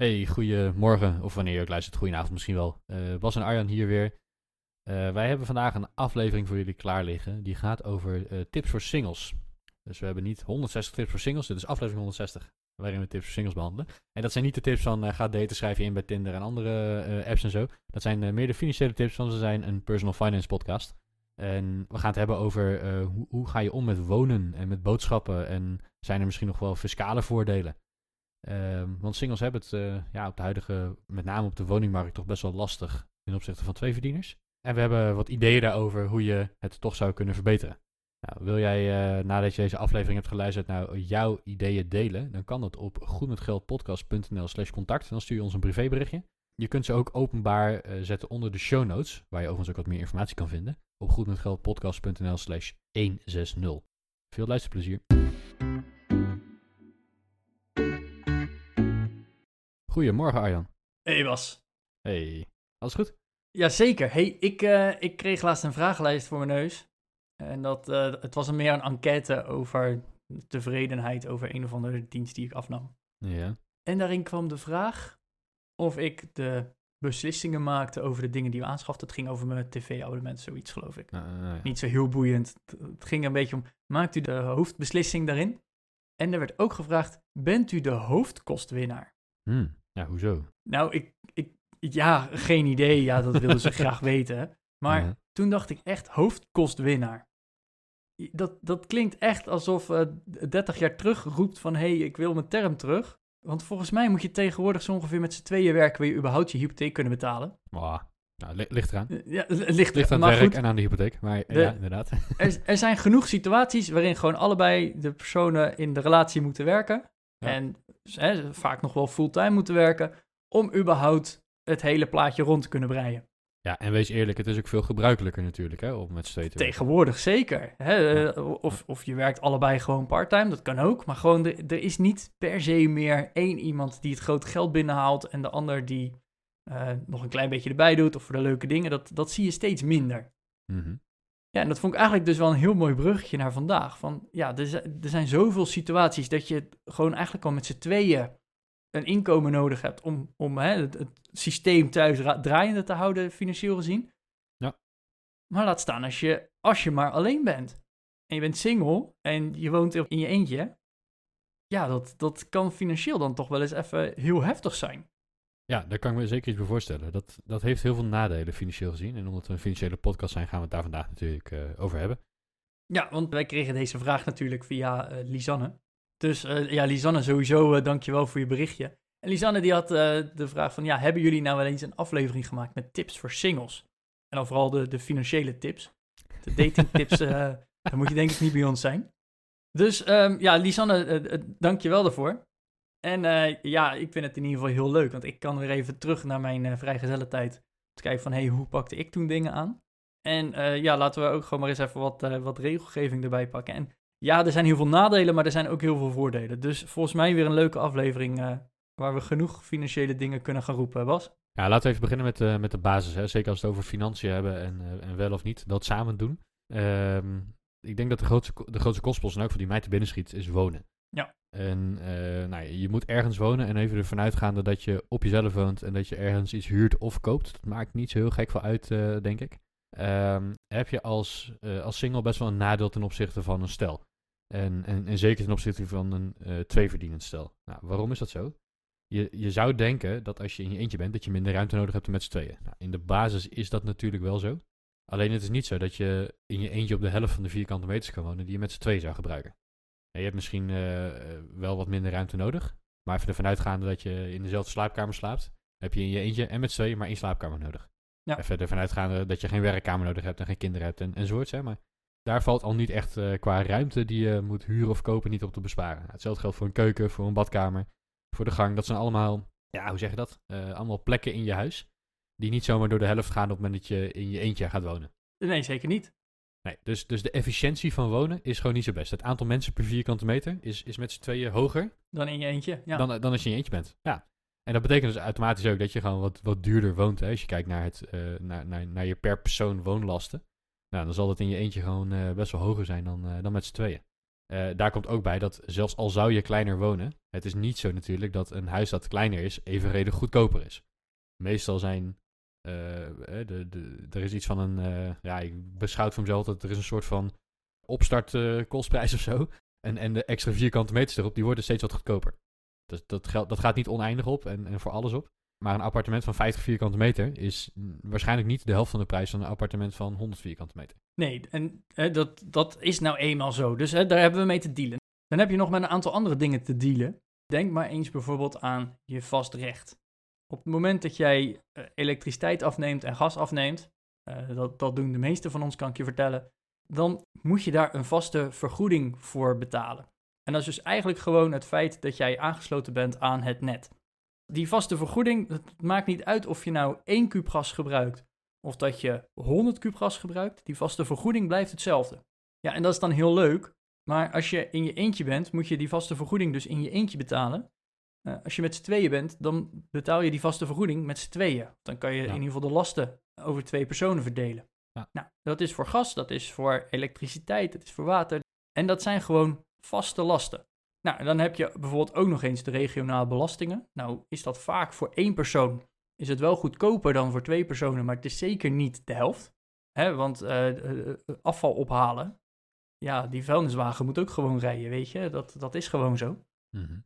Hey, goedemorgen, of wanneer je ook luistert, goedenavond misschien wel. Eh, Bas en Arjan hier weer. Eh, wij hebben vandaag een aflevering voor jullie klaar liggen. Die gaat over eh, tips voor singles. Dus we hebben niet 160 tips voor singles, dit is aflevering 160. Waarin we tips voor singles behandelen. En dat zijn niet de tips van ga daten, schrijf je in bij Tinder en andere apps en zo. Dat zijn meer de financiële tips, want ze zijn een personal finance podcast. En we gaan het hebben over hoe, hoe ga je om met wonen en met boodschappen. En zijn er misschien nog wel fiscale voordelen? Um, want singles hebben het uh, ja, op de huidige, met name op de woningmarkt, toch best wel lastig ten opzichte van twee verdieners. En we hebben wat ideeën daarover hoe je het toch zou kunnen verbeteren. Nou, wil jij uh, nadat je deze aflevering hebt geluisterd nou jouw ideeën delen, dan kan dat op goedmetgeldpodcast.nl slash contact. Dan stuur je ons een privéberichtje. Je kunt ze ook openbaar uh, zetten onder de show notes, waar je overigens ook wat meer informatie kan vinden, op goedmetgeldpodcast.nl slash 160. Veel luisterplezier. Goedemorgen Arjan. Hey Bas. Hey, alles goed? Jazeker. Hey, ik, uh, ik kreeg laatst een vragenlijst voor mijn neus. En dat, uh, het was meer een enquête over tevredenheid over een of andere dienst die ik afnam. Ja. En daarin kwam de vraag of ik de beslissingen maakte over de dingen die we aanschaften. Het ging over mijn tv-abonnement, zoiets geloof ik. Uh, ja. Niet zo heel boeiend. Het ging een beetje om, maakt u de hoofdbeslissing daarin? En er werd ook gevraagd, bent u de hoofdkostwinnaar? Hmm. Ja, hoezo? Nou, ik, ik, ja, geen idee. Ja, dat wilden ze graag weten. Maar Ja. toen dacht ik echt hoofdkostwinnaar. Dat, dat klinkt echt alsof eh 30 jaar terug roept van... hé, hey, ik wil mijn term terug. Want volgens mij moet je tegenwoordig zo ongeveer met z'n tweeën werken... wil je überhaupt je hypotheek kunnen betalen. Mwah. Nou, li- ligt eraan. Eh, Ja, het ligt, Ligt aan het werk goed, en aan de hypotheek. Maar De- ja, inderdaad. er, er zijn genoeg situaties waarin gewoon allebei de personen in de relatie moeten werken. Ja. En hè, vaak nog wel fulltime moeten werken. Om überhaupt het hele plaatje rond te kunnen breien. Ja, en wees eerlijk, het is ook veel gebruikelijker natuurlijk, hè, om met z'n tweeën. Tegenwoordig zeker. Hè? Ja. eh, Of, of je werkt allebei gewoon parttime, dat kan ook. Maar gewoon, de- er is niet per se meer één iemand die het grote geld binnenhaalt en de ander die eh, nog een klein beetje erbij doet of voor de leuke dingen. Dat, dat zie je steeds minder. Mhm. Ja, en dat vond ik eigenlijk dus wel een heel mooi bruggetje naar vandaag. Van ja, er, er zijn zoveel situaties dat je gewoon eigenlijk al met z'n tweeën een inkomen nodig hebt om, om hè, het, het systeem thuis ra- draaiende te houden, financieel gezien. Ja. Maar laat staan als je, als je maar alleen bent. En je bent single en je woont in je eentje. Ja, dat, dat kan financieel dan toch wel eens even heel heftig zijn. Ja, daar kan ik me zeker iets bij voorstellen. Dat, dat heeft heel veel nadelen financieel gezien. En omdat we een financiële podcast zijn, gaan we het daar vandaag natuurlijk eh, over hebben. Ja, want wij kregen deze vraag natuurlijk via eh, Lisanne. Dus eh, ja, Lisanne, sowieso uh, dankjewel voor je berichtje. En Lisanne die had de vraag van, ja, hebben jullie nou wel eens een aflevering gemaakt met tips voor singles? En dan vooral de, de financiële tips. De datingtips, daar moet je denk ik niet bij ons zijn. Dus ehm, ja, Lisanne, eh, eh, dankjewel daarvoor. En eh, ja, ik vind het in ieder geval heel leuk, want ik kan weer even terug naar mijn uh, vrijgezelle tijd. Om te kijken van, hé, hey, hoe pakte ik toen dingen aan? En uh, ja, laten we ook gewoon maar eens even wat, wat regelgeving erbij pakken. En ja, er zijn heel veel nadelen, maar er zijn ook heel veel voordelen. Dus volgens mij weer een leuke aflevering waar we genoeg financiële dingen kunnen gaan roepen, Bas. Ja, laten we even beginnen met, uh, met de basis. Hè. Zeker als we het over financiën hebben en, en wel of niet dat samen doen. Um, ik denk dat de grootste, de grootste kostpost, en ook voor die mij te binnen schiet, is wonen. Ja. En uh, nou, je moet ergens wonen en even ervan uitgaande dat je op jezelf woont en dat je ergens iets huurt of koopt. Dat maakt niet zo heel gek veel uit, uh, denk ik. Um, heb je als, uh, als single best wel een nadeel ten opzichte van een stel. En, en, en zeker ten opzichte van een tweeverdienend stel. Nou, waarom is dat zo? Je, je zou denken dat als je in je eentje bent, dat je minder ruimte nodig hebt met z'n tweeën. Nou, in de basis is dat natuurlijk wel zo. Alleen het is niet zo dat je in je eentje op de helft van de vierkante meters kan wonen die je met z'n tweeën zou gebruiken. Je hebt misschien uh, wel wat minder ruimte nodig. Maar even ervan uitgaande dat je in dezelfde slaapkamer slaapt, heb je in je eentje en met z'n maar één slaapkamer nodig. Ja. Even ervan uitgaande dat je geen werkkamer nodig hebt en geen kinderen hebt en, enzovoorts. Hè, maar daar valt al niet echt uh, qua ruimte die je moet huren of kopen niet op te besparen. Nou, hetzelfde geldt voor een keuken, voor een badkamer, voor de gang. Dat zijn allemaal, ja, hoe zeg je dat? Uh, allemaal plekken in je huis die niet zomaar door de helft gaan op het moment dat je in je eentje gaat wonen. Nee, zeker niet. Nee, dus, dus de efficiëntie van wonen is gewoon niet zo best. Het aantal mensen per vierkante meter is, is met z'n tweeën hoger Dan in je eentje. Ja. dan, dan als je in je eentje bent. Ja. En dat betekent dus automatisch ook dat je gewoon wat, wat duurder woont. Hè? Als je kijkt naar, het, eh, naar, naar, naar je per persoon woonlasten. Nou, dan zal dat in je eentje gewoon eh, best wel hoger zijn dan, eh, dan met z'n tweeën. Daar komt ook bij dat zelfs al zou je kleiner wonen, het is niet zo natuurlijk dat een huis dat kleiner is evenredig goedkoper is. Meestal zijn, de, de, er is iets van een, eh, ja, ik beschouw voor mezelf dat er is een soort van opstart eh, kostprijs of zo. En, en de extra vierkante meters erop, die worden steeds wat goedkoper. Dus dat, dat gaat niet oneindig op en, en voor alles op. Maar een appartement van 50 vierkante meter is waarschijnlijk niet de helft van de prijs van een appartement van 100 vierkante meter. Nee, en hè, dat, dat is nou eenmaal zo. Dus hè, daar hebben we mee te dealen. Dan heb je nog met een aantal andere dingen te dealen. Denk maar eens bijvoorbeeld aan je vast recht. Op het moment dat jij eh, elektriciteit afneemt en gas afneemt, eh, dat, dat doen de meeste van ons, kan ik je vertellen, dan moet je daar een vaste vergoeding voor betalen. En dat is dus eigenlijk gewoon het feit dat jij aangesloten bent aan het net. Die vaste vergoeding, het maakt niet uit of je nou 1 kuub gas gebruikt of dat je 100 kuub gas gebruikt, die vaste vergoeding blijft hetzelfde. Ja, en dat is dan heel leuk, maar als je in je eentje bent, moet je die vaste vergoeding dus in je eentje betalen. Eh, als je met z'n tweeën bent, dan betaal je die vaste vergoeding met z'n tweeën. Dan kan je Ja. in ieder geval de lasten over twee personen verdelen. Ja. Nou, dat is voor gas, dat is voor elektriciteit, dat is voor water. En dat zijn gewoon vaste lasten. Nou, en dan heb je bijvoorbeeld ook nog eens de regionale belastingen. Nou, is dat vaak voor één persoon is het wel goedkoper dan voor twee personen, maar het is zeker niet de helft. Hè, want eh, eh, afval ophalen, ja, die vuilniswagen moet ook gewoon rijden, weet je. Dat, dat is gewoon zo. Mhm.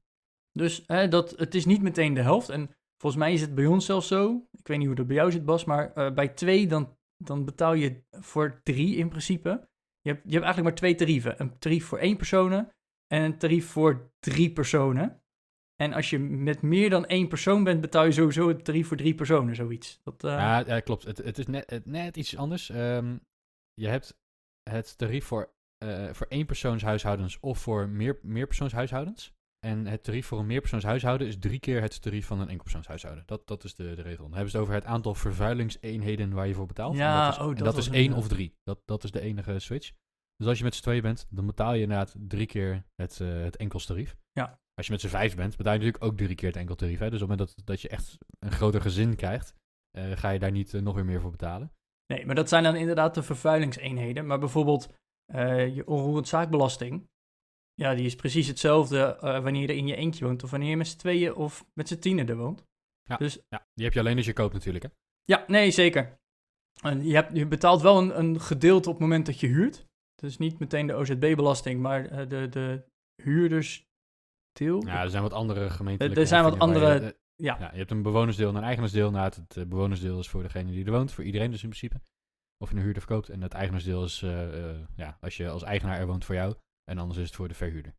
Dus hè, dat, het is niet meteen de helft. En volgens mij is het bij ons zelfs zo. Ik weet niet hoe dat bij jou zit, Bas. Maar eh, bij twee, dan, dan betaal je voor drie in principe. Je hebt, je hebt eigenlijk maar twee tarieven. Een tarief voor één persoon en een tarief voor drie personen. En als je met meer dan één persoon bent, betaal je sowieso het tarief voor drie personen, zoiets. Dat, eh, Ja, klopt. Het, het is net, net iets anders. Ehm, je hebt het tarief voor, eh voor eenpersoonshuishoudens of voor meer, meerpersoonshuishoudens. En het tarief voor een meerpersoonshuishouden is drie keer het tarief van een enkelpersoonshuishouden. Dat, dat is de, de regel. Dan hebben ze het over het aantal vervuilingseenheden waar je voor betaalt. Ja, en dat is, oh, dat is één of drie. Dat, dat is de enige switch. Dus als je met z'n tweeën bent, dan betaal je inderdaad drie keer het, eh het enkelstarief. Ja. Als je met z'n vijf bent, betaal je natuurlijk ook drie keer het enkeltarief. Hè? Dus op het moment dat, dat je echt een groter gezin krijgt, eh, ga je daar niet eh, nog weer meer voor betalen. Nee, maar dat zijn dan inderdaad de vervuilingseenheden. Maar bijvoorbeeld je onroerend zaakbelasting. Ja, die is precies hetzelfde eh, wanneer je er in je eentje woont. Of wanneer je met z'n tweeën of met z'n tienen er woont. Ja. Dus Ja, die heb je alleen als je koopt natuurlijk. Hè? ja, nee, zeker. En je, hebt, je betaalt wel een, een gedeelte op het moment dat je huurt. Dus niet meteen de OZB-belasting, maar eh, de, de huurdersdeel. Ja, er zijn wat andere gemeentelijke... Er- zijn wat je- andere- eh, ja. ja. Je hebt een bewonersdeel en een eigenaarsdeel. Nou, het, het bewonersdeel is voor degene die er woont, voor iedereen dus in principe. Of je een huurder verkoopt. En het eigenaarsdeel is, eh, ja, als je als eigenaar er woont voor jou. En anders is het voor de verhuurder.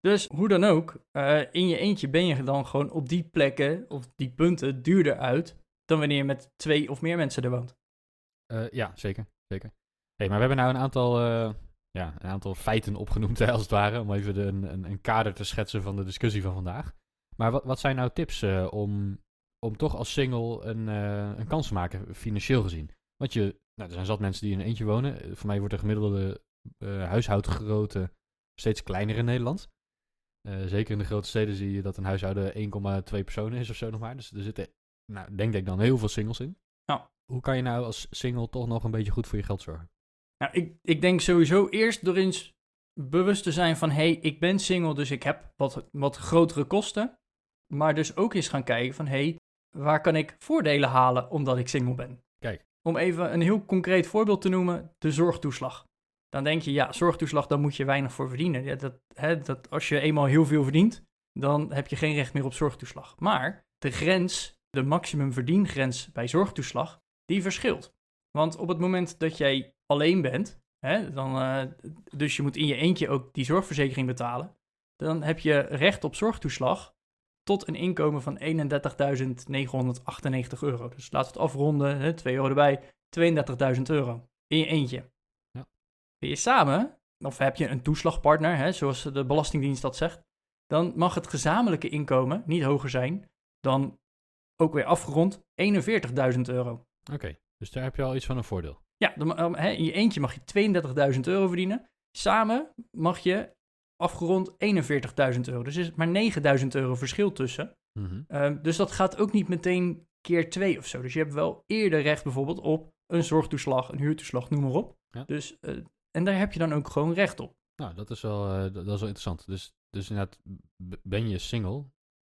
Dus hoe dan ook, eh, in je eentje ben je dan gewoon op die plekken of die punten duurder uit dan wanneer je met twee of meer mensen er woont. Eh, ja, zeker. zeker. Hey, maar we hebben nou een aantal, eh, ja, een aantal feiten opgenoemd, hè, als het ware. Om even de, een, een, kader te schetsen van de discussie van vandaag. Maar wat, wat zijn nou tips om, om toch als single een, een kans te maken, financieel gezien? Want je, nou, er zijn zat mensen die in een eentje wonen. Voor mij wordt de gemiddelde huishoudgrootte steeds kleiner in Nederland. Eh, zeker in de grote steden zie je dat een huishouden 1,2 personen is of zo nog maar. Dus er zitten, nou, denk ik dan heel veel singles in. Ja. Hoe kan je nou als single toch nog een beetje goed voor je geld zorgen? Nou, ik, ik denk sowieso eerst door eens bewust te zijn van, hé, hey, ik ben single, dus ik heb wat, wat grotere kosten. Maar dus ook eens gaan kijken van, hé, hey, waar kan ik voordelen halen omdat ik single ben? Kijk. Om even een heel concreet voorbeeld te noemen, de zorgtoeslag. Dan denk je, ja, zorgtoeslag, daar moet je weinig voor verdienen. Ja, dat, hè, dat, als je eenmaal heel veel verdient, dan heb je geen recht meer op zorgtoeslag. Maar de grens, de maximum verdiengrens bij zorgtoeslag, die verschilt. Want op het moment dat jij alleen bent, hè, dan, eh, dus je moet in je eentje ook die zorgverzekering betalen, dan heb je recht op zorgtoeslag tot een inkomen van 31.998 euro. Dus laten we het afronden, hè, 2 euro erbij, 32.000 euro in je eentje. Ben je samen, of heb je een toeslagpartner, hè, zoals de Belastingdienst dat zegt, dan mag het gezamenlijke inkomen niet hoger zijn dan ook weer afgerond 41.000 euro. Oké, dus daar heb je al iets van een voordeel. Ja, dan, hè, in je eentje mag je 32.000 euro verdienen. Samen mag je afgerond 41.000 euro. Dus er is maar 9.000 euro verschil tussen. Mhm. Ehm, dus dat gaat ook niet meteen keer twee of zo. Dus je hebt wel eerder recht bijvoorbeeld op een zorgtoeslag, een huurtoeslag, noem maar op. Ja. Dus, eh, en daar heb je dan ook gewoon recht op. Nou, dat is wel, eh, dat is wel interessant. Dus, dus inderdaad, ben je single?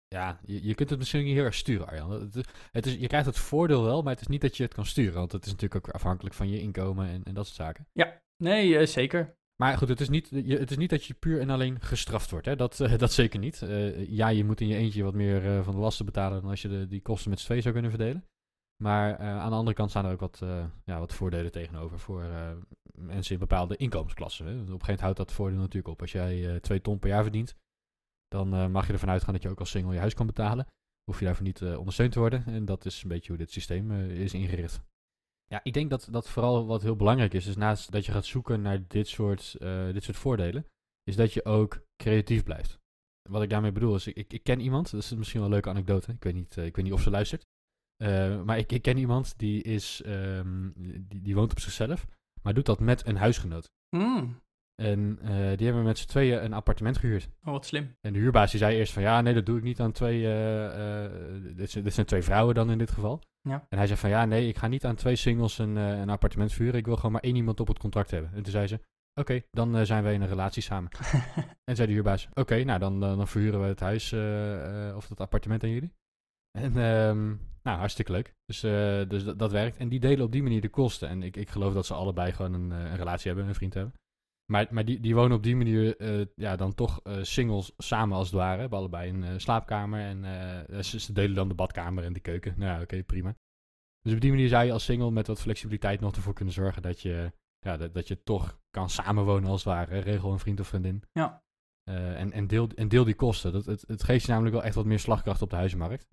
Ja, je, je kunt het misschien niet heel erg sturen, Arjan. Het, is- het is, je krijgt het voordeel wel, maar het is niet dat je het kan sturen. Want het is natuurlijk ook afhankelijk van je inkomen en, en dat soort zaken. Nee, eh, zeker. Maar goed, het is niet, je, het is niet dat je puur en alleen gestraft wordt. Hè? Dat, eh, dat zeker niet. Ja, je moet in je eentje wat meer van de lasten betalen dan als je de, die kosten met z'n tweeën zou kunnen verdelen. Maar eh, aan de andere kant staan er ook wat, eh, ja, wat voordelen tegenover voor eh, mensen in bepaalde inkomensklassen. Op een gegeven moment houdt dat voordeel natuurlijk op. Als jij twee ton per jaar verdient, dan mag je ervan uitgaan dat je ook als single je huis kan betalen. Hoef je daarvoor niet ondersteund te worden. En dat is een beetje hoe dit systeem is ingericht. Ja, ik denk dat, dat vooral wat heel belangrijk is, is naast dat je gaat zoeken naar dit soort, dit soort voordelen, is dat je ook creatief blijft. Wat ik daarmee bedoel is, ik, ik, ken iemand, dat is misschien wel een leuke anekdote, ik weet niet, ik weet niet of ze luistert, Eh, maar ik, ik ken iemand die, is, ehm, die, die woont op zichzelf, maar doet dat met een huisgenoot. Hmm. En eh, die hebben met z'n tweeën een appartement gehuurd. Oh, wat slim. En de huurbaas die zei eerst van ja, nee, dat doe ik niet aan twee. eh, dit, zijn, dit zijn twee vrouwen dan in dit geval. Ja. En hij zei van ja, nee, ik ga niet aan twee singles een, een appartement vuren. Ik wil gewoon maar één iemand op het contract hebben. En toen zei ze: Oké, dan zijn wij in een relatie samen. en zei de huurbaas: Oké, nou dan, dan, dan verhuren we het huis of het appartement aan jullie. En ehm, nou, hartstikke leuk. Dus, eh, dus dat, dat werkt. En die delen op die manier de kosten. En ik, ik geloof dat ze allebei gewoon een, eh, een relatie hebben, een vriend hebben. Maar, maar die, die wonen op die manier eh, ja, dan toch eh, singles samen als het ware. Hebben allebei een slaapkamer en ze, ze delen dan de badkamer en de keuken. Nou ja, oké, prima. Dus op die manier zou je als single met wat flexibiliteit nog ervoor kunnen zorgen dat je, ja, dat, dat je toch kan samenwonen als het ware. Regel een vriend of vriendin. Ja. En, en, deel, en deel die kosten. Dat, het, het geeft je namelijk wel echt wat meer slagkracht op de huizenmarkt.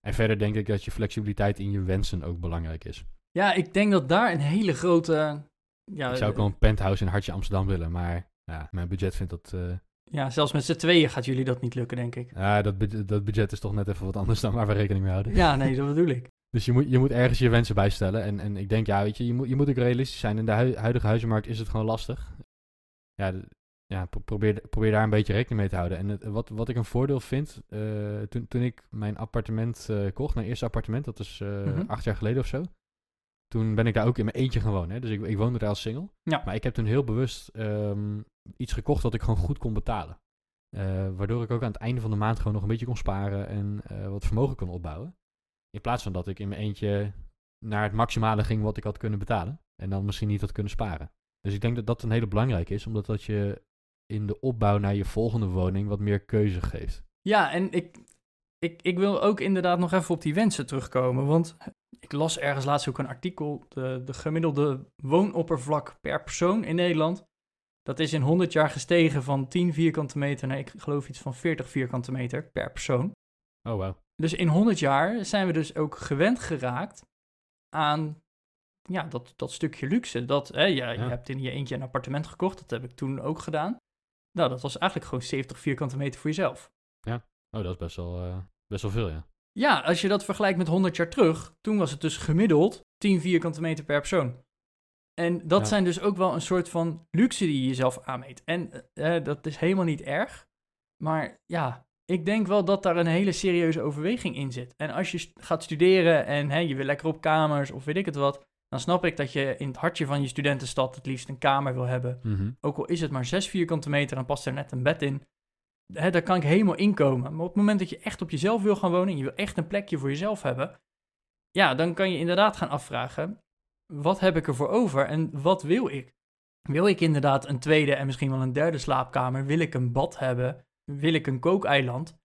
En verder denk ik dat je flexibiliteit in je wensen ook belangrijk is. Ja, ik denk dat daar een hele grote... Ja, ik zou ook wel een penthouse in Hartje Amsterdam willen, maar ja, mijn budget vindt dat... eh, ja, zelfs met z'n tweeën gaat jullie dat niet lukken, denk ik. Ja, dat, bud- dat budget is toch net even wat anders dan waar we rekening mee houden. Ja, nee, dat bedoel ik. Dus je moet, je moet ergens je wensen bijstellen. En, en ik denk, ja, weet je, je moet, je moet ook realistisch zijn. In de hui- huidige huizenmarkt is het gewoon lastig. Ja, ja pro- probeer, probeer daar een beetje rekening mee te houden. En het, wat, wat ik een voordeel vind, eh, toen, toen ik mijn appartement eh, kocht, mijn eerste appartement, dat is eh, Mhm. acht jaar geleden of zo. Toen ben ik daar ook in mijn eentje gaan wonen. Hè? Dus ik, ik woonde daar als single. Ja. Maar ik heb toen heel bewust ehm, iets gekocht dat ik gewoon goed kon betalen. Waardoor ik ook aan het einde van de maand gewoon nog een beetje kon sparen en wat vermogen kon opbouwen. In plaats van dat ik in mijn eentje naar het maximale ging wat ik had kunnen betalen. En dan misschien niet had kunnen sparen. Dus ik denk dat dat een hele belangrijke is, omdat dat je in de opbouw naar je volgende woning wat meer keuze geeft. Ja, en ik, ik, ik wil ook inderdaad nog even op die wensen terugkomen. Want ik las ergens laatst ook een artikel. De, de gemiddelde woonoppervlak per persoon in Nederland. Dat is in 100 jaar gestegen van 10 vierkante meter naar, ik geloof iets van 40 vierkante meter per persoon. Oh, wauw. Dus in 100 jaar zijn we dus ook gewend geraakt aan ja, dat, dat stukje luxe. Dat, hè, ja, je hebt in je eentje een appartement gekocht, dat heb ik toen ook gedaan. Nou, dat was eigenlijk gewoon 70 vierkante meter voor jezelf. Oh, dat is best wel, eh, best wel veel, ja. Ja, als je dat vergelijkt met 100 jaar terug, toen was het dus gemiddeld 10 vierkante meter per persoon. En dat Ja. zijn dus ook wel een soort van luxe die je jezelf aanmeet. En eh, eh, dat is helemaal niet erg. Maar ja, ik denk wel dat daar een hele serieuze overweging in zit. En als je gaat studeren en hè, je wil lekker op kamers of weet ik het wat, dan snap ik dat je in het hartje van je studentenstad het liefst een kamer wil hebben. Mhm. Ook al is het maar 6 vierkante meter en past er net een bed in. Hè, daar kan ik helemaal inkomen. Maar op het moment dat je echt op jezelf wil gaan wonen en je wil echt een plekje voor jezelf hebben, ja, dan kan je inderdaad gaan afvragen: wat heb ik ervoor over en wat wil ik? Wil ik inderdaad een tweede en misschien wel een derde slaapkamer? Wil ik een bad hebben? Wil ik een kookeiland?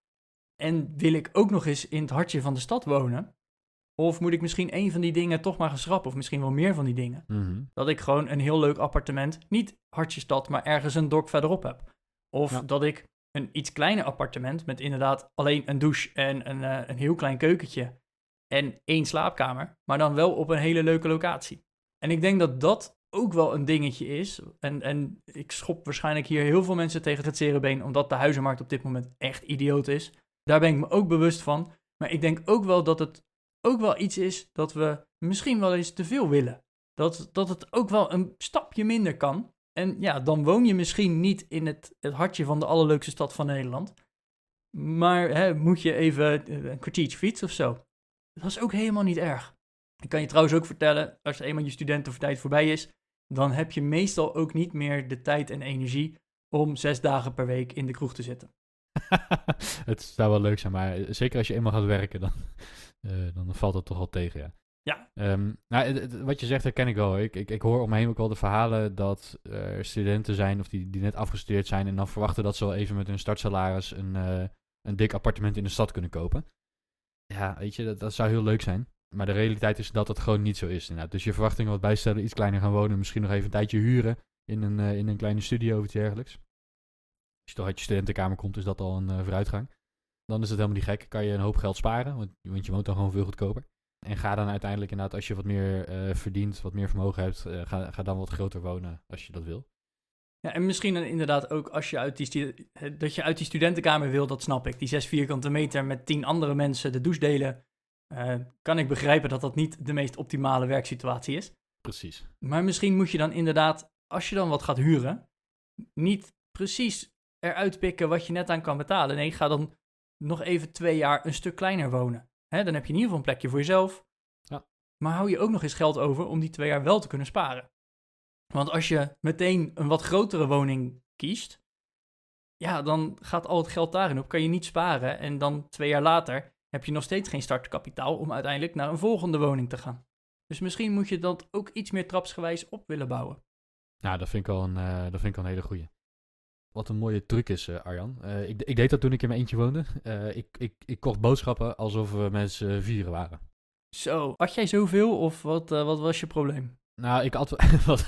En wil ik ook nog eens in het hartje van de stad wonen? Of moet ik misschien één van die dingen toch maar gaan schrappen? Of misschien wel meer van die dingen? Mhm. Dat ik gewoon een heel leuk appartement, niet hartje stad, maar ergens een dorp verderop heb. Of Ja. dat ik een iets kleiner appartement met inderdaad alleen een douche en een, eh, een heel klein keukentje en één slaapkamer, maar dan wel op een hele leuke locatie. En ik denk dat dat ook wel een dingetje is. En, en ik schop waarschijnlijk hier heel veel mensen tegen het zere omdat de huizenmarkt op dit moment echt idioot is. Daar ben ik me ook bewust van. Maar ik denk ook wel dat het ook wel iets is dat we misschien wel eens te veel willen. Dat, dat het ook wel een stapje minder kan. En ja, dan woon je misschien niet in het, het hartje van de allerleukste stad van Nederland. Maar hè, moet je even een kwartiertje fietsen of zo. Dat is ook helemaal niet erg. Ik kan je trouwens ook vertellen, als eenmaal je studententijd voorbij is, dan heb je meestal ook niet meer de tijd en energie om zes dagen per week in de kroeg te zitten. het zou wel leuk zijn, maar zeker als je eenmaal gaat werken, dan, uh, dan valt het toch wel tegen, ja. Ja. Um, nou, wat je zegt, herken ik wel. Ik, ik, ik hoor om me heen ook wel de verhalen dat er studenten zijn of die, die net afgestudeerd zijn en dan verwachten dat ze wel even met hun startsalaris een, uh, een dik appartement in de stad kunnen kopen. Ja, weet je, dat, dat zou heel leuk zijn. Maar de realiteit is dat het gewoon niet zo is. Inderdaad. Dus je verwachtingen wat bijstellen, iets kleiner gaan wonen, misschien nog even een tijdje huren in een, uh, in een kleine studio of iets dergelijks. Als je toch uit je studentenkamer komt, is dat al een vooruitgang. Dan is het helemaal niet gek. Kan je een hoop geld sparen, want, want je woont dan gewoon veel goedkoper. En ga dan uiteindelijk inderdaad, als je wat meer uh, verdient, wat meer vermogen hebt, uh, ga, ga dan wat groter wonen als je dat wil. Ja, en misschien inderdaad ook als je uit die, dat je uit die studentenkamer wil, dat snap ik. Die zes vierkante meter met tien andere mensen de douche delen, uh, kan ik begrijpen dat dat niet de meest optimale werksituatie is. Precies. Maar misschien moet je dan inderdaad, als je dan wat gaat huren, niet precies eruit pikken wat je net aan kan betalen. Nee, ga dan nog even twee jaar een stuk kleiner wonen. Hè, dan heb je in ieder geval een plekje voor jezelf. Ja. Maar hou je ook nog eens geld over om die twee jaar wel te kunnen sparen. Want als je meteen een wat grotere woning kiest, ja, dan gaat al het geld daarin op. Kan je niet sparen. En dan twee jaar later heb je nog steeds geen startkapitaal om uiteindelijk naar een volgende woning te gaan. Dus misschien moet je dat ook iets meer trapsgewijs op willen bouwen. Nou, dat vind ik wel een, uh, dat vind ik wel een hele goeie. Wat een mooie truc is, uh, Arjan. Uh, ik, ik, deed dat toen ik in mijn eentje woonde. ik, ik, ik kocht boodschappen alsof we mensen vieren waren. Zo, had jij zoveel of wat, wat was je probleem? Nou, ik had, wat,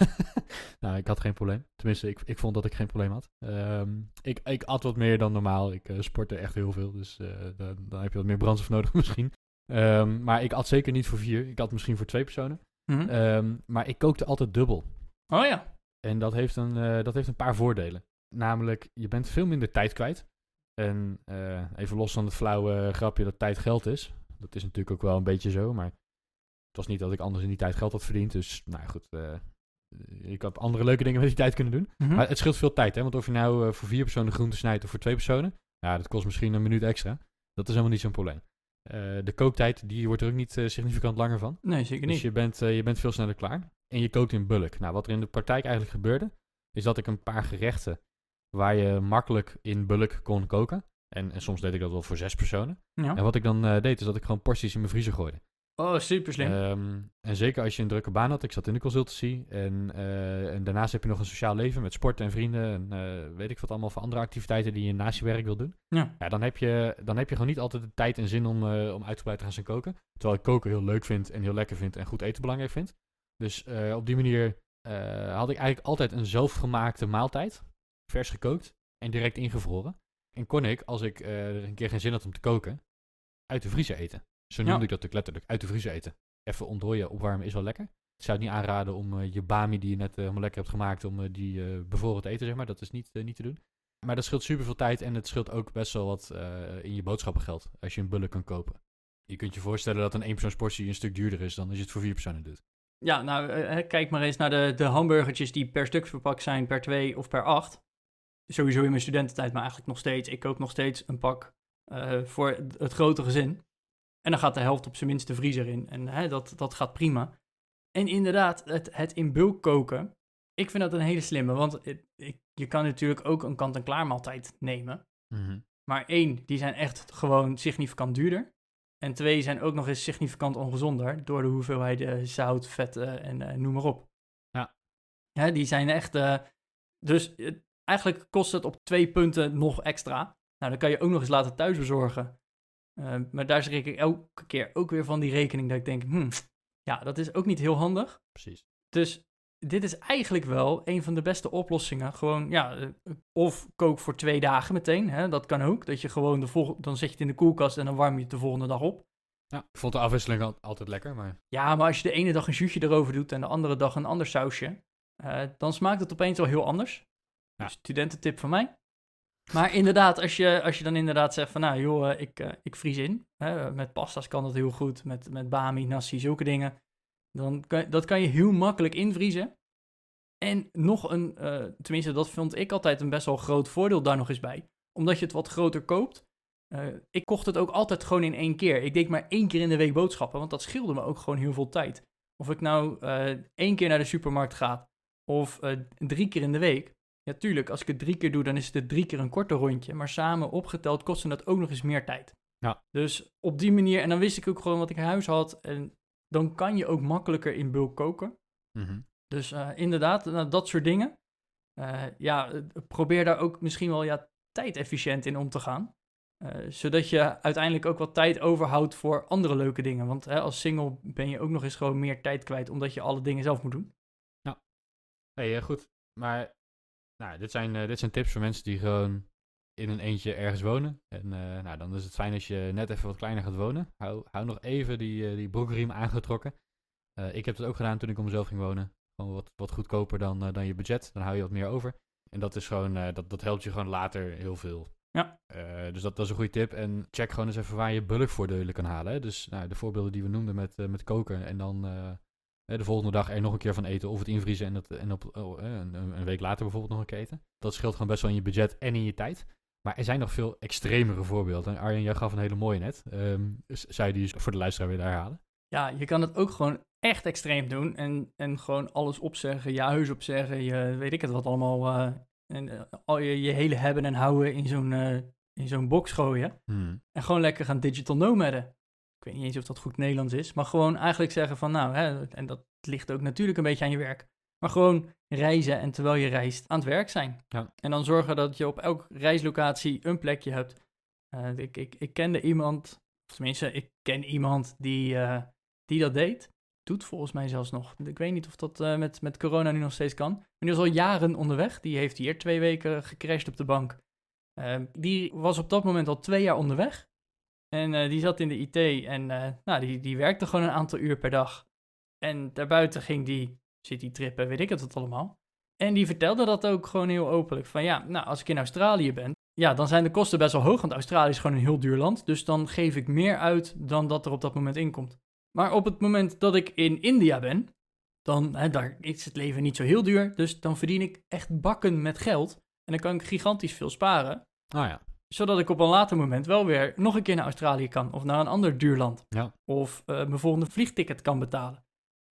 nou, ik had geen probleem. Tenminste, ik, ik vond dat ik geen probleem had. Um, ik, ik at wat meer dan normaal. Ik uh, sportte echt heel veel, dus uh, dan, dan, heb je wat meer brandstof nodig misschien. Um, maar ik at zeker niet voor vier. Ik had misschien voor twee personen. Mm -hmm. um, maar ik kookte altijd dubbel. Oh ja. En dat heeft, een, uh, dat heeft een paar voordelen. Namelijk, je bent veel minder tijd kwijt. En even los van het flauwe grapje dat tijd geld is. Dat is natuurlijk ook wel een beetje zo, maar het was niet dat ik anders in die tijd geld had verdiend. Dus, nou goed, uh, ik had andere leuke dingen met die tijd kunnen doen. Mhm. Mm -hmm. Maar het scheelt veel tijd, hè. Want of je nou uh, voor vier personen groente snijdt of voor twee personen... Ja, dat kost misschien een minuut extra. Dat is helemaal niet zo'n probleem. De kooktijd, die wordt er ook niet significant langer van. Nee, zeker niet. Dus je bent, je bent veel sneller klaar. En je kookt in bulk. Nou, wat er in de praktijk eigenlijk gebeurde... is dat ik een paar gerechten... waar je makkelijk in bulk kon koken... En, en soms deed ik dat wel voor zes personen. Ja. En wat ik dan deed, is dat ik gewoon porties in mijn vriezer gooide. Oh, super slim. Um, en zeker als je een drukke baan had. Ik zat in de consultancy. En, uh, en daarnaast heb je nog een sociaal leven met sport en vrienden. En uh, weet ik wat allemaal voor andere activiteiten die je naast je werk wil doen. Ja. ja dan, heb je, dan heb je gewoon niet altijd de tijd en zin om, uh, om uitgebreid te gaan zijn koken. Terwijl ik koken heel leuk vind en heel lekker vind en goed eten belangrijk vind. Dus op die manier had ik eigenlijk altijd een zelfgemaakte maaltijd. Vers gekookt en direct ingevroren. En kon ik, als ik er een keer geen zin had om te koken, uit de vriezer eten. Zo noemde Ja. ik dat ook letterlijk. Uit de vriezer eten. Even ontdooien, opwarmen is wel lekker. Ik zou het niet aanraden om uh, je bami die je net uh, helemaal lekker hebt gemaakt, om die bevroren te eten, zeg maar. Dat is niet, niet te doen. Maar dat scheelt super veel tijd en het scheelt ook best wel wat in je boodschappengeld. Als je een bullen kan kopen. Je kunt je voorstellen dat een eenpersoonsportie een stuk duurder is dan als je het voor vier personen doet. Ja, nou, kijk maar eens naar de, de hamburgertjes die per stuk verpakt zijn, per twee of per acht. Sowieso in mijn studententijd, maar eigenlijk nog steeds. Ik koop nog steeds een pak uh, voor het grote gezin. En dan gaat de helft op zijn minst de vriezer in. En hè, dat, dat gaat prima. En inderdaad, het, het in bulk koken. Ik vind dat een hele slimme. Want het, ik, je kan natuurlijk ook een kant-en-klaar maaltijd nemen. Mm -hmm. Maar één, die zijn echt gewoon significant duurder. En twee, zijn ook nog eens significant ongezonder. Door de hoeveelheid uh, zout, vetten en uh, noem maar op. Ja. Hè, die zijn echt... Uh, dus eigenlijk kost het op twee punten nog extra. Nou, dan kan je ook nog eens laten thuis bezorgen. Uh, maar daar schrik ik elke keer ook weer van die rekening dat ik denk, hmm, ja, dat is ook niet heel handig. Precies. Dus dit is eigenlijk wel een van de beste oplossingen. Gewoon, ja, uh, of kook voor twee dagen meteen, hè, dat kan ook. Dat je gewoon, de volgende, dan zet je het in de koelkast en dan warm je het de volgende dag op. Ja, ik vond de afwisseling al, altijd lekker, maar... Ja, maar als je de ene dag een zuurtje erover doet en de andere dag een ander sausje, uh, dan smaakt het opeens wel heel anders. Ja. Dus studententip van mij. Maar inderdaad, als je, als je dan inderdaad zegt van, nou joh, eh, ik, eh, ik vries in. Hè, met pasta's kan dat heel goed, met, met bami, nasi, zulke dingen. Dan kan, dat kan je heel makkelijk invriezen. En nog een, eh, tenminste dat vond ik altijd een best wel groot voordeel daar nog eens bij. Omdat je het wat groter koopt. Ik kocht het ook altijd gewoon in één keer. Ik deed maar één keer in de week boodschappen, want dat scheelde me ook gewoon heel veel tijd. Of ik nou één keer naar de supermarkt ga of drie keer in de week. Ja, tuurlijk, als ik het drie keer doe, dan is het drie keer een korter rondje. Maar samen opgeteld kostte dat ook nog eens meer tijd. Ja. Dus op die manier, en dan wist ik ook gewoon wat ik in huis had. En dan kan je ook makkelijker in bulk koken. Mhm. Dus eh, inderdaad, nou, dat soort dingen. Eh, ja, probeer daar ook misschien wel ja, tijdefficiënt in om te gaan. Eh, zodat je uiteindelijk ook wat tijd overhoudt voor andere leuke dingen. Want hè, als single ben je ook nog eens gewoon meer tijd kwijt, omdat je alle dingen zelf moet doen. Hey, eh, goed. Maar nou, dit, zijn, eh, dit zijn tips voor mensen die gewoon in een eentje ergens wonen. En eh, nou, dan is het fijn als je net even wat kleiner gaat wonen. Hou, hou nog even die, eh, die broekriem aangetrokken. Ik heb het ook gedaan toen ik om mezelf ging wonen. Gewoon wat, wat goedkoper dan, dan je budget. Dan hou je wat meer over. En dat is gewoon, dat, dat helpt je gewoon later heel veel. Ja. Dus dat, dat is een goede tip. En check gewoon eens even waar je bulkvoordelen kan halen. Hè. Dus nou, de voorbeelden die we noemden met, met koken. En dan de volgende dag er nog een keer van eten. Of het invriezen en, dat, en op, oh, eh, een, week later bijvoorbeeld nog een keer eten. Dat scheelt gewoon best wel in je budget en in je tijd. Maar er zijn nog veel extremere voorbeelden. En Arjen, jij gaf een hele mooie net. Dus zou je die voor de luisteraar willen herhalen? Ja, je kan het ook gewoon echt extreem doen. En, en gewoon alles opzeggen, je huis opzeggen, je weet ik het wat allemaal. eh, en eh, al je, je hele hebben en houden in zo'n eh, in zo'n box gooien. Hmm. En gewoon lekker gaan digital nomaden. Ik weet niet eens of dat goed Nederlands is. Maar gewoon eigenlijk zeggen van nou, hè, en dat ligt ook natuurlijk een beetje aan je werk. Maar gewoon reizen en terwijl je reist aan het werk zijn. Ja. En dan zorgen dat je op elke reislocatie een plekje hebt. Eh, ik, ik, ik kende iemand, of tenminste, ik ken iemand die, eh, die dat deed. Doet volgens mij zelfs nog. Ik weet niet of dat eh, met, met corona nu nog steeds kan. Maar die was al jaren onderweg. Die heeft hier twee weken gecrashed op de bank. Die was op dat moment al twee jaar onderweg. En eh, die zat in de IT en eh, nou, die, die werkte gewoon een aantal uur per dag. En daarbuiten ging die citytrippen, weet ik het wat allemaal. En die vertelde dat ook gewoon heel openlijk. Van ja, nou, als ik in Australië ben, ja, dan zijn de kosten best wel hoog. Want Australië is gewoon een heel duur land. Dus dan geef ik meer uit dan dat er op dat moment inkomt. Maar op het moment dat ik in India ben, dan hè, daar is het leven niet zo heel duur. Dus dan verdien ik echt bakken met geld. En dan kan ik gigantisch veel sparen Ah ja. Zodat ik op een later moment wel weer nog een keer naar Australië kan. Of naar een ander duur land. Ja. Of eh, mijn volgende vliegticket kan betalen.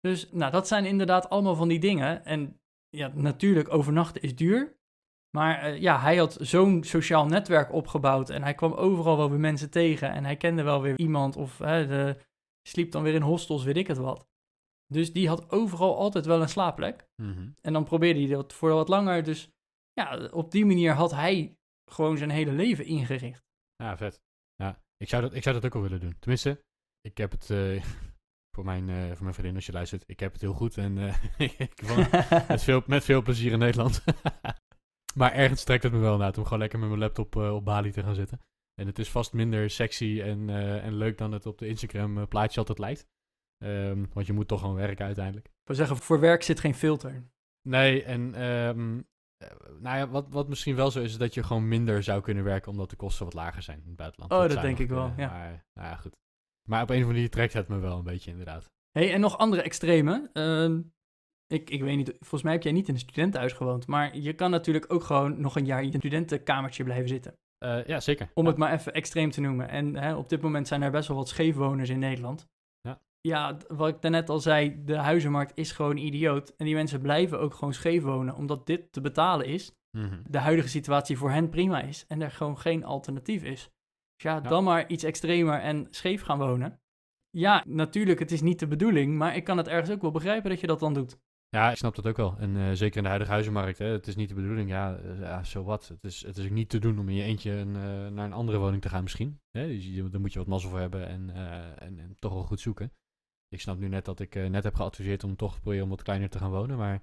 Dus nou, dat zijn inderdaad allemaal van die dingen. En ja, natuurlijk, overnachten is duur. Maar eh, ja, hij had zo'n sociaal netwerk opgebouwd. En hij kwam overal wel weer mensen tegen. En hij kende wel weer iemand. Of de, sliep dan weer in hostels, weet ik het wat. Dus die had overal altijd wel een slaapplek. Mhm. En dan probeerde hij dat voor wat langer. Dus ja, op die manier had hij gewoon zijn hele leven ingericht. Ja, vet. Ja, ik zou, dat, ik zou dat ook wel willen doen. Tenminste, ik heb het eh, voor, mijn, eh, voor mijn vriendin als je luistert. Ik heb het heel goed en eh, ik woon met, veel, met veel plezier in Nederland. maar ergens trekt het me wel naar om gewoon lekker met mijn laptop op Bali te gaan zitten. En het is vast minder sexy en, en leuk dan het op de Instagram plaatje altijd lijkt. Ehm, want je moet toch gewoon werken uiteindelijk. Ik wil zeggen, voor werk zit geen filter. Nee, en ehm, eh, nou ja, wat, wat misschien wel zo is, is dat je gewoon minder zou kunnen werken omdat de kosten wat lager zijn in het buitenland. Oh, dat denk ik wel, ja. Maar, nou ja, goed. Maar op een of andere manier trekt het me wel een beetje, inderdaad. hey, en nog andere extreme. Ehm, ik, ik weet niet, volgens mij heb jij niet in een studentenhuis gewoond. Maar je kan natuurlijk ook gewoon nog een jaar in een studentenkamertje blijven zitten. Eh, ja, zeker. Om Ja. het maar even extreem te noemen. En hè, op dit moment zijn er best wel wat scheefwoners in Nederland. Ja. Wat ik daarnet al zei, de huizenmarkt is gewoon idioot. En die mensen blijven ook gewoon scheef wonen, omdat dit te betalen is. Mhm. De huidige situatie voor hen prima is en er gewoon geen alternatief is. Dus ja, Ja. dan maar iets extremer en scheef gaan wonen. Ja, natuurlijk, het is niet de bedoeling, maar ik kan het ergens ook wel begrijpen dat je dat dan doet. Ja, ik snap dat ook wel. En eh, zeker in de huidige huizenmarkt, hè, het is niet de bedoeling. Ja, eh, ja zo wat. Het is, het is ook niet te doen om in je eentje een, eh, naar een andere woning te gaan misschien. Hè? Dus je, daar moet je wat mazzel voor hebben en, en, en toch wel goed zoeken. Ik snap nu net dat ik eh, net heb geadviseerd om toch te proberen om wat kleiner te gaan wonen. Maar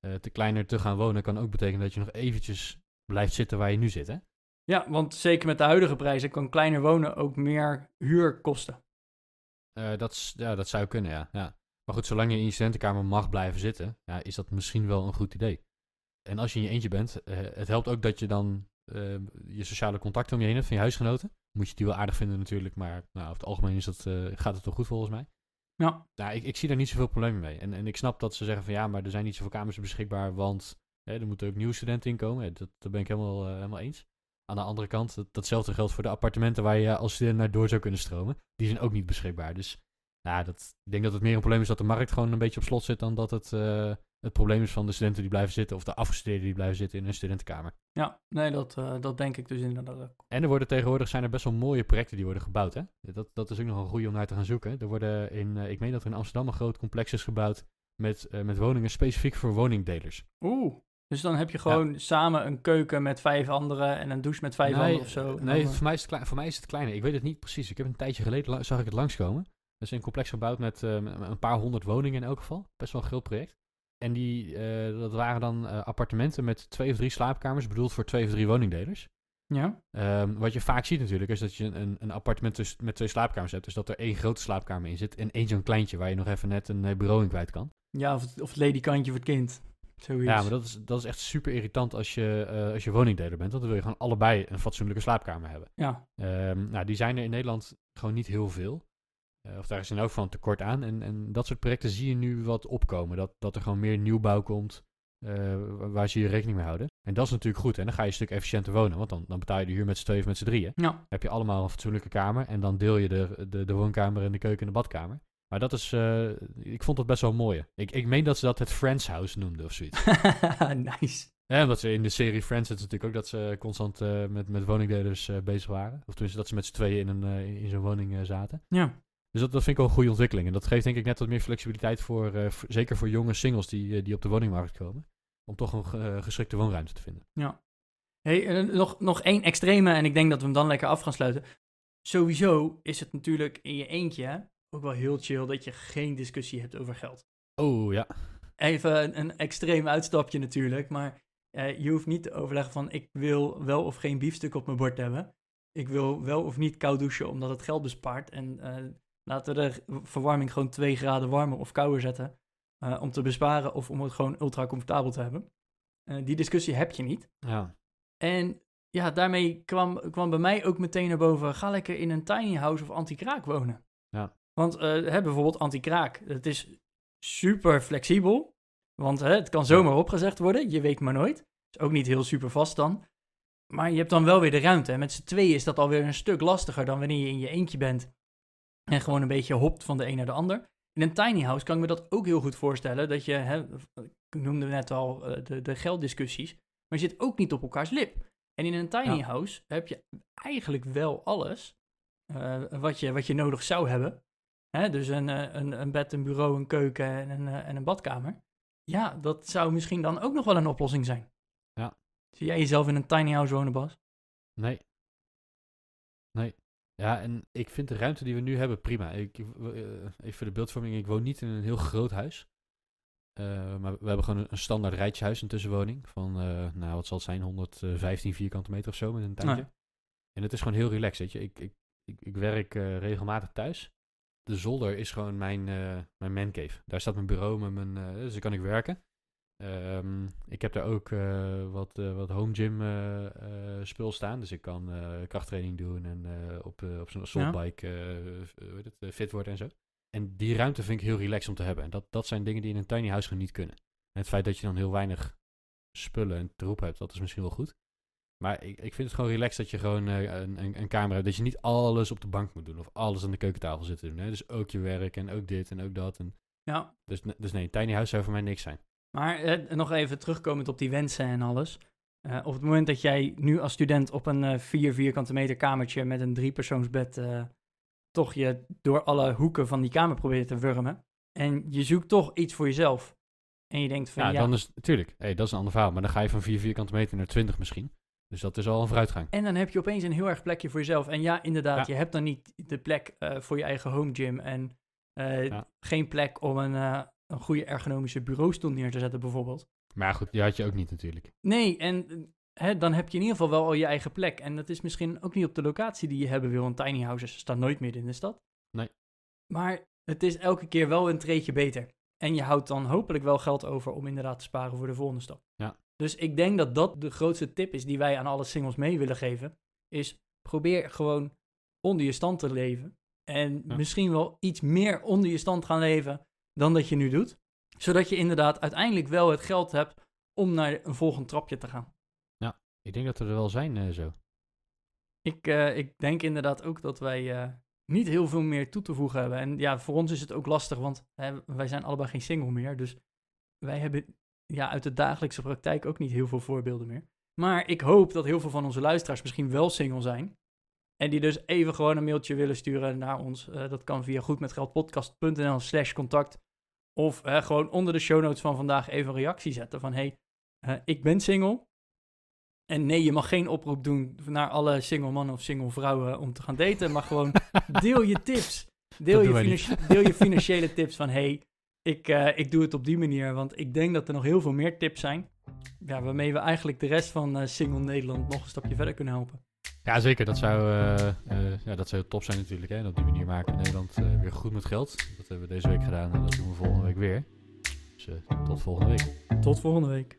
eh, te kleiner te gaan wonen kan ook betekenen dat je nog eventjes blijft zitten waar je nu zit, hè? Ja, want zeker met de huidige prijzen kan kleiner wonen ook meer huur kosten. Eh, dat, ja, dat zou kunnen, ja. ja. Maar goed, zolang je in je studentenkamer mag blijven zitten, ja, is dat misschien wel een goed idee. En als je in je eentje bent, eh, het helpt ook dat je dan eh, je sociale contacten om je heen hebt van je huisgenoten. Moet je die wel aardig vinden natuurlijk, maar nou, over het algemeen is dat, gaat het wel goed volgens mij. Ja. Nou, ik, ik zie daar niet zoveel problemen mee. En, en ik snap dat ze zeggen van ja, maar er zijn niet zoveel kamers beschikbaar, want hè, er moeten ook nieuwe studenten inkomen. Ja, dat, dat ben ik helemaal, eh, helemaal eens. Aan de andere kant, dat, datzelfde geldt voor de appartementen waar je als student naar door zou kunnen stromen. Die zijn ook niet beschikbaar. Dus nou, dat, ik denk dat het meer een probleem is dat de markt gewoon een beetje op slot zit dan dat het eh, het probleem is van de studenten die blijven zitten of de afgestudeerden die blijven zitten in een studentenkamer. Ja, nee, dat, eh, dat denk ik dus inderdaad ook. En er worden tegenwoordig zijn er best wel mooie projecten die worden gebouwd. Hè? Dat, dat is ook nog een goede om naar te gaan zoeken. Er worden in, eh, ik meen dat er in Amsterdam een groot complex is gebouwd met, eh, met woningen specifiek voor woningdelers. Oeh. Dus dan heb je gewoon samen een keuken met vijf anderen en een douche met vijf nee, anderen of zo. Nee, voor mij, is het klein, voor mij is het kleiner. Ik weet het niet precies. Ik heb een tijdje geleden zag ik het langskomen. Er is een complex gebouwd met met een paar honderd woningen in elk geval. Best wel een groot project. En die, eh, dat waren dan eh, appartementen met twee of drie slaapkamers, bedoeld voor twee of drie woningdelers. Ja? Ehm, wat je vaak ziet natuurlijk, is dat je een, een appartement dus met twee slaapkamers hebt. Dus dat er één grote slaapkamer in zit en één zo'n kleintje waar je nog even net een eh, bureau in kwijt kan. Ja, of het, of het ledikantje voor het kind. Zoiets. Ja, maar dat is, dat is echt super irritant als je, als je woningdeler bent. Want dan wil je gewoon allebei een fatsoenlijke slaapkamer hebben. Ja, Ehm, nou, die zijn er in Nederland gewoon niet heel veel. Eh, of daar is in geval een tekort aan. En, en dat soort projecten zie je nu wat opkomen. Dat, dat er gewoon meer nieuwbouw komt eh, wa- waar ze hier rekening mee houden. En dat is natuurlijk goed. En dan ga je een stuk efficiënter wonen. Want dan, dan betaal je de huur met z'n tweeën of met z'n drieën. ja. Dan heb je allemaal een fatsoenlijke kamer. En dan deel je de, de, de woonkamer en de keuken en de badkamer. Maar dat is, eh, ik vond dat best wel mooi. Ik, ik meen dat ze dat het Friends House noemden of zoiets. nice. Ja, omdat ze in de serie Friends het natuurlijk ook dat ze constant met, met woningdelers bezig waren. Of tenminste dat ze met z'n tweeën in, een, in zo'n woning zaten. Ja. Dus dat, dat vind ik wel een goede ontwikkeling. En dat geeft denk ik net wat meer flexibiliteit voor, eh, voor- zeker voor jonge singles die, eh, die op de woningmarkt komen. Om toch een ge- geschikte woonruimte te vinden. Hey, en nog, nog één extreme en ik denk dat we hem dan lekker af gaan sluiten. Sowieso is het natuurlijk in je eentje ook wel heel chill dat je geen discussie hebt over geld. Oh ja. Even een, een extreem uitstapje natuurlijk, maar eh, je hoeft niet te overleggen van ik wil wel of geen biefstuk op mijn bord hebben. Ik wil wel of niet koud douchen omdat het geld bespaart. En eh, laten we de verwarming gewoon 2 graden warmer of kouder zetten. eh, om te besparen of om het gewoon ultra comfortabel te hebben. Eh, die discussie heb je niet. ja. En ja, daarmee kwam, kwam bij mij ook meteen naar boven, ga lekker in een tiny house of anti-kraak wonen. Ja. Want eh, hè, bijvoorbeeld anti-kraak, het is super flexibel, want hè, het kan zomaar opgezegd worden, je weet maar nooit. is ook niet heel super vast dan. Maar je hebt dan wel weer de ruimte. En met z'n tweeën is dat alweer een stuk lastiger dan wanneer je in je eentje bent en gewoon een beetje hopt van de een naar de ander. In een tiny house kan ik me dat ook heel goed voorstellen, dat je, hè, ik noemde net al eh, de, de gelddiscussies, maar je zit ook niet op elkaars lip. En in een tiny Ja. house heb je eigenlijk wel alles eh, wat, je, wat je nodig zou hebben. Hè, dus een, eh, een, een bed, een bureau, een keuken en een, en een badkamer. Ja, dat zou misschien dan ook nog wel een oplossing zijn. Ja. Zie jij jezelf in een tiny house wonen, Bas? Nee. Nee. Ja, en ik vind de ruimte die we nu hebben prima. Ik, ik- eh, even voor de beeldvorming, ik woon niet in een heel groot huis. Eh, maar we hebben gewoon een, een standaard rijtjeshuis, een tussenwoning. Van, eh, nou wat zal het zijn, 115 vierkante meter of zo met een tuintje. Nee. En het is gewoon heel relaxed, weet je. Ik, ik, ik, ik werk regelmatig thuis. De zolder is gewoon mijn, mijn mancave. Daar staat mijn bureau met mijn, dus daar kan ik werken. Ehm, ik heb daar ook eh, wat, eh, wat home gym eh, spul staan. Dus ik kan krachttraining doen en op, op zo'n assaultbike het, fit worden en zo. En die ruimte vind ik heel relaxed om te hebben. En dat, dat zijn dingen die in een tiny house gewoon niet kunnen. En het feit dat je dan heel weinig spullen en troep hebt, dat is misschien wel goed. Maar ik, ik vind het gewoon relaxed dat je gewoon een, een, een kamer hebt. Dat je niet alles op de bank moet doen of alles aan de keukentafel zit te doen. Hè? Dus ook je werk en ook dit en ook dat. En Ja, dus, dus nee, een tiny house zou voor mij niks zijn. Maar eh, nog even terugkomend op die wensen en alles. Eh, op het moment dat jij nu als student op een eh 4 vierkante meter kamertje met een driepersoonsbed eh toch je door alle hoeken van die kamer probeert te wurmen. En je zoekt toch iets voor jezelf. En je denkt van Ja, ja, dan is natuurlijk, hey, dat is een ander verhaal. Maar dan ga je van 4 vierkante meter naar 20 misschien. Dus dat is al een vooruitgang. En dan heb je opeens een heel erg plekje voor jezelf. En ja, inderdaad, Ja. je hebt dan niet de plek voor je eigen home gym. En Ja. geen plek om een, een goede ergonomische bureaustoel neer te zetten, bijvoorbeeld. Maar ja, goed, die had je ook niet natuurlijk. Nee, en hè, dan heb je in ieder geval wel al je eigen plek. En dat is misschien ook niet op de locatie die je hebben wil. Want tiny houses staan nooit midden in de stad. Nee. Maar het is elke keer wel een treetje beter. En je houdt dan hopelijk wel geld over om inderdaad te sparen voor de volgende stap. Dus ik denk dat dat de grootste tip is die wij aan alle singles mee willen geven. Is probeer gewoon onder je stand te leven. En Ja. misschien wel iets meer onder je stand gaan leven dan dat je nu doet. Zodat je inderdaad uiteindelijk wel het geld hebt om naar een volgend trapje te gaan. Ik denk dat we er wel zijn eh, zo. Ik, eh, ik denk inderdaad ook dat wij eh, niet heel veel meer toe te voegen hebben. En ja, voor ons is het ook lastig, want hè, wij zijn allebei geen single meer. Dus wij hebben ja, uit de dagelijkse praktijk ook niet heel veel voorbeelden meer. Maar ik hoop dat heel veel van onze luisteraars misschien wel single zijn. En die dus even gewoon een mailtje willen sturen naar ons. Dat kan via goedmetgeldpodcast.nl slash contact. Of gewoon onder de show notes van vandaag even een reactie zetten van... Hey, ik ben single. En nee, je mag geen oproep doen naar alle single mannen of single vrouwen om te gaan daten. Maar gewoon deel je tips. Deel, je, deel je financiële tips van... Hey, ik, eh, ik doe het op die manier. Want ik denk dat er nog heel veel meer tips zijn. Ja, waarmee we eigenlijk de rest van eh, single Nederland nog een stapje verder kunnen helpen. Ja, zeker. Dat zou, eh, eh, ja, dat zou top zijn natuurlijk. Hè? En op die manier maken we Nederland eh, weer goed met geld. Dat hebben we deze week gedaan en dat doen we volgende week weer. Dus tot volgende week. Tot volgende week.